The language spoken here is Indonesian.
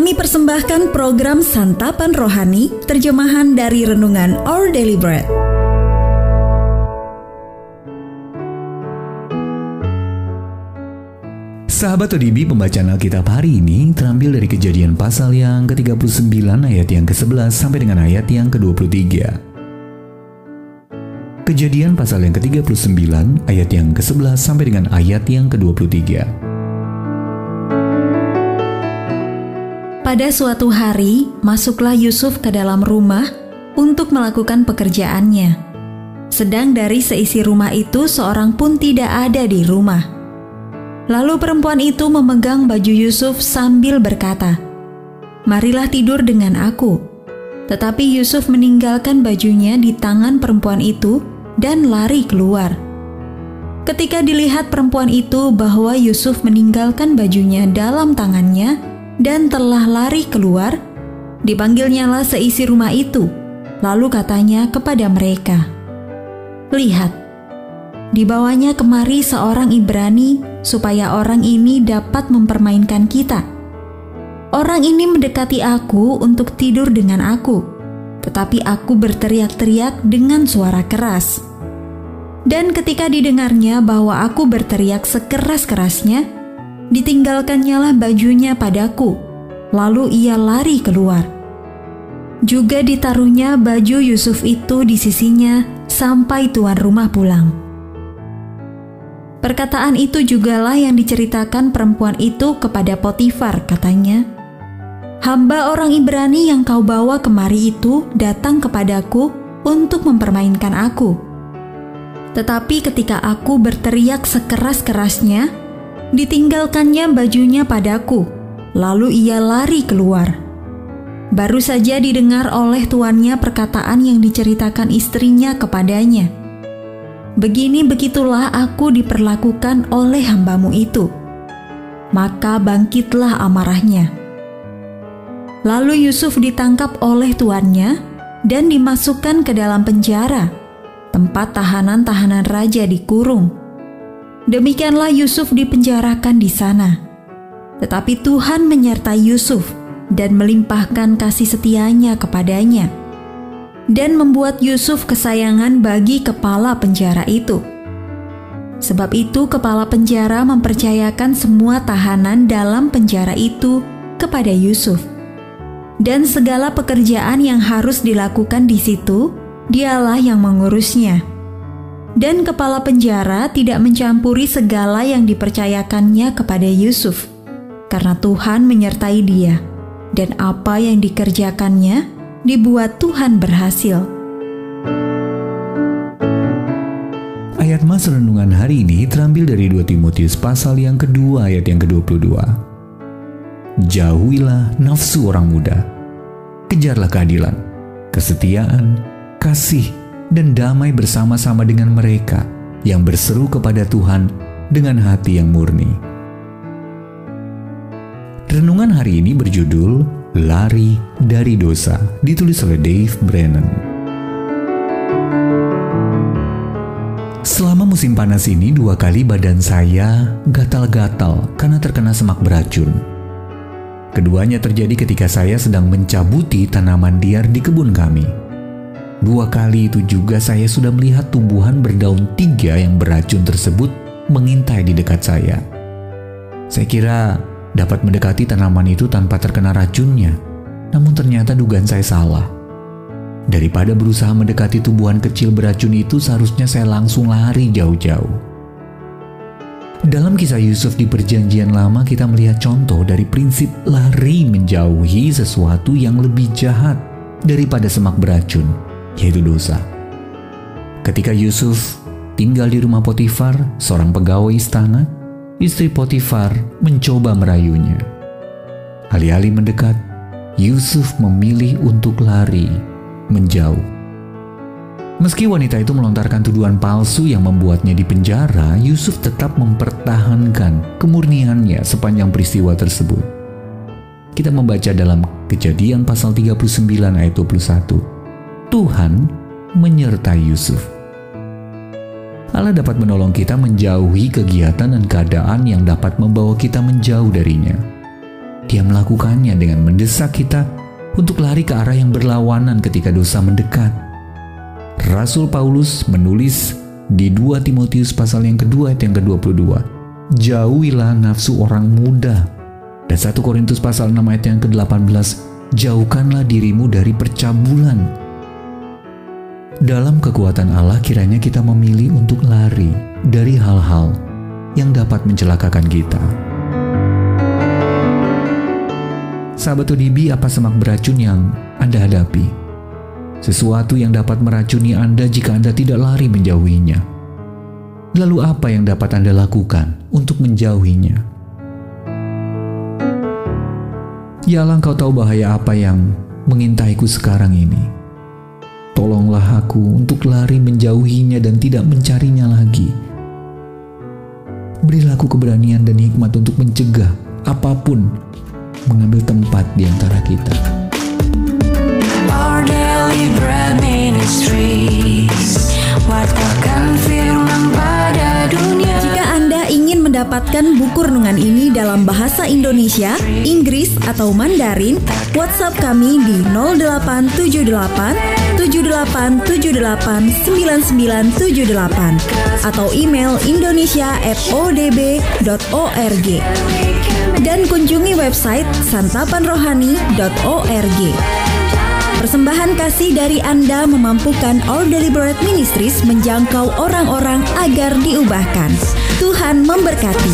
Kami persembahkan program Santapan Rohani, terjemahan dari Renungan Our Daily Bread. Sahabat ODB, pembacaan Alkitab hari ini terambil dari kejadian pasal yang ke-39 ayat yang ke-11 sampai dengan ayat yang ke-23. Kejadian pasal yang ke-39 ayat yang ke-11 sampai dengan ayat yang ke-23. Pada suatu hari, masuklah Yusuf ke dalam rumah untuk melakukan pekerjaannya. Sedang dari seisi rumah itu, seorang pun tidak ada di rumah. Lalu perempuan itu memegang baju Yusuf sambil berkata, "Marilah tidur dengan aku." Tetapi Yusuf meninggalkan bajunya di tangan perempuan itu dan lari keluar. Ketika dilihat perempuan itu bahwa Yusuf meninggalkan bajunya dalam tangannya, dan telah lari keluar, dipanggilnyalah seisi rumah itu, lalu katanya kepada mereka, Lihat, dibawanya kemari seorang Ibrani supaya orang ini dapat mempermainkan kita. Orang ini mendekati aku untuk tidur dengan aku, tetapi aku berteriak-teriak dengan suara keras. Dan ketika didengarnya bahwa aku berteriak sekeras-kerasnya, ditinggalkannya lah bajunya padaku, lalu ia lari keluar. Juga ditaruhnya baju Yusuf itu di sisinya sampai tuan rumah pulang. Perkataan itu jugalah yang diceritakan perempuan itu kepada Potifar, katanya, Hamba orang Ibrani yang kau bawa kemari itu datang kepadaku untuk mempermainkan aku. Tetapi ketika aku berteriak sekeras-kerasnya, Ditinggalkannya bajunya padaku, lalu ia lari keluar. Baru saja didengar oleh tuannya perkataan yang diceritakan istrinya kepadanya. Begini begitulah aku diperlakukan oleh hambamu itu. Maka bangkitlah amarahnya. Lalu Yusuf ditangkap oleh tuannya dan dimasukkan ke dalam penjara, tempat tahanan-tahanan raja dikurung Demikianlah Yusuf dipenjarakan di sana. Tetapi Tuhan menyertai Yusuf dan melimpahkan kasih setianya kepadanya dan membuat Yusuf kesayangan bagi kepala penjara itu. Sebab itu kepala penjara mempercayakan semua tahanan dalam penjara itu kepada Yusuf. Dan segala pekerjaan yang harus dilakukan di situ, dialah yang mengurusnya dan kepala penjara tidak mencampuri segala yang dipercayakannya kepada Yusuf, karena Tuhan menyertai dia, dan apa yang dikerjakannya dibuat Tuhan berhasil. Ayat Mas Renungan hari ini terambil dari 2 Timotius pasal yang kedua ayat yang ke-22. Jauhilah nafsu orang muda, kejarlah keadilan, kesetiaan, kasih, dan damai bersama-sama dengan mereka yang berseru kepada Tuhan dengan hati yang murni. Renungan hari ini berjudul Lari dari Dosa, ditulis oleh Dave Brennan. Selama musim panas ini dua kali badan saya gatal-gatal karena terkena semak beracun. Keduanya terjadi ketika saya sedang mencabuti tanaman liar di kebun kami. Dua kali itu juga saya sudah melihat tumbuhan berdaun tiga yang beracun tersebut mengintai di dekat saya. Saya kira dapat mendekati tanaman itu tanpa terkena racunnya, namun ternyata dugaan saya salah. Daripada berusaha mendekati tumbuhan kecil beracun itu, seharusnya saya langsung lari jauh-jauh. Dalam kisah Yusuf di Perjanjian Lama, kita melihat contoh dari prinsip lari menjauhi sesuatu yang lebih jahat daripada semak beracun yaitu dosa. Ketika Yusuf tinggal di rumah Potifar, seorang pegawai istana, istri Potifar mencoba merayunya. Alih-alih mendekat, Yusuf memilih untuk lari, menjauh. Meski wanita itu melontarkan tuduhan palsu yang membuatnya di penjara, Yusuf tetap mempertahankan kemurniannya sepanjang peristiwa tersebut. Kita membaca dalam Kejadian pasal 39 ayat 21. Tuhan menyertai Yusuf. Allah dapat menolong kita menjauhi kegiatan dan keadaan yang dapat membawa kita menjauh darinya. Dia melakukannya dengan mendesak kita untuk lari ke arah yang berlawanan ketika dosa mendekat. Rasul Paulus menulis di 2 Timotius pasal yang kedua ayat yang ke-22. Jauhilah nafsu orang muda. Dan 1 Korintus pasal 6 ayat yang ke-18. Jauhkanlah dirimu dari percabulan. Dalam kekuatan Allah kiranya kita memilih untuk lari dari hal-hal yang dapat mencelakakan kita. Sahabat ODB, apa semak beracun yang Anda hadapi? Sesuatu yang dapat meracuni Anda jika Anda tidak lari menjauhinya. Lalu apa yang dapat Anda lakukan untuk menjauhinya? Yalah engkau tahu bahaya apa yang mengintaiku sekarang ini. Tolonglah aku untuk lari menjauhinya dan tidak mencarinya lagi. Berilah aku keberanian dan hikmat untuk mencegah apa pun mengambil tempat di antara kita. Mendapatkan buku renungan ini dalam bahasa Indonesia, Inggris, atau Mandarin, WhatsApp kami di 0878 78789978 atau email indonesia@odb.org dan kunjungi website santapanrohani.org. Persembahan kasih dari Anda memampukan Our Deliberate Ministries menjangkau orang-orang agar diubahkan. Tuhan memberkati.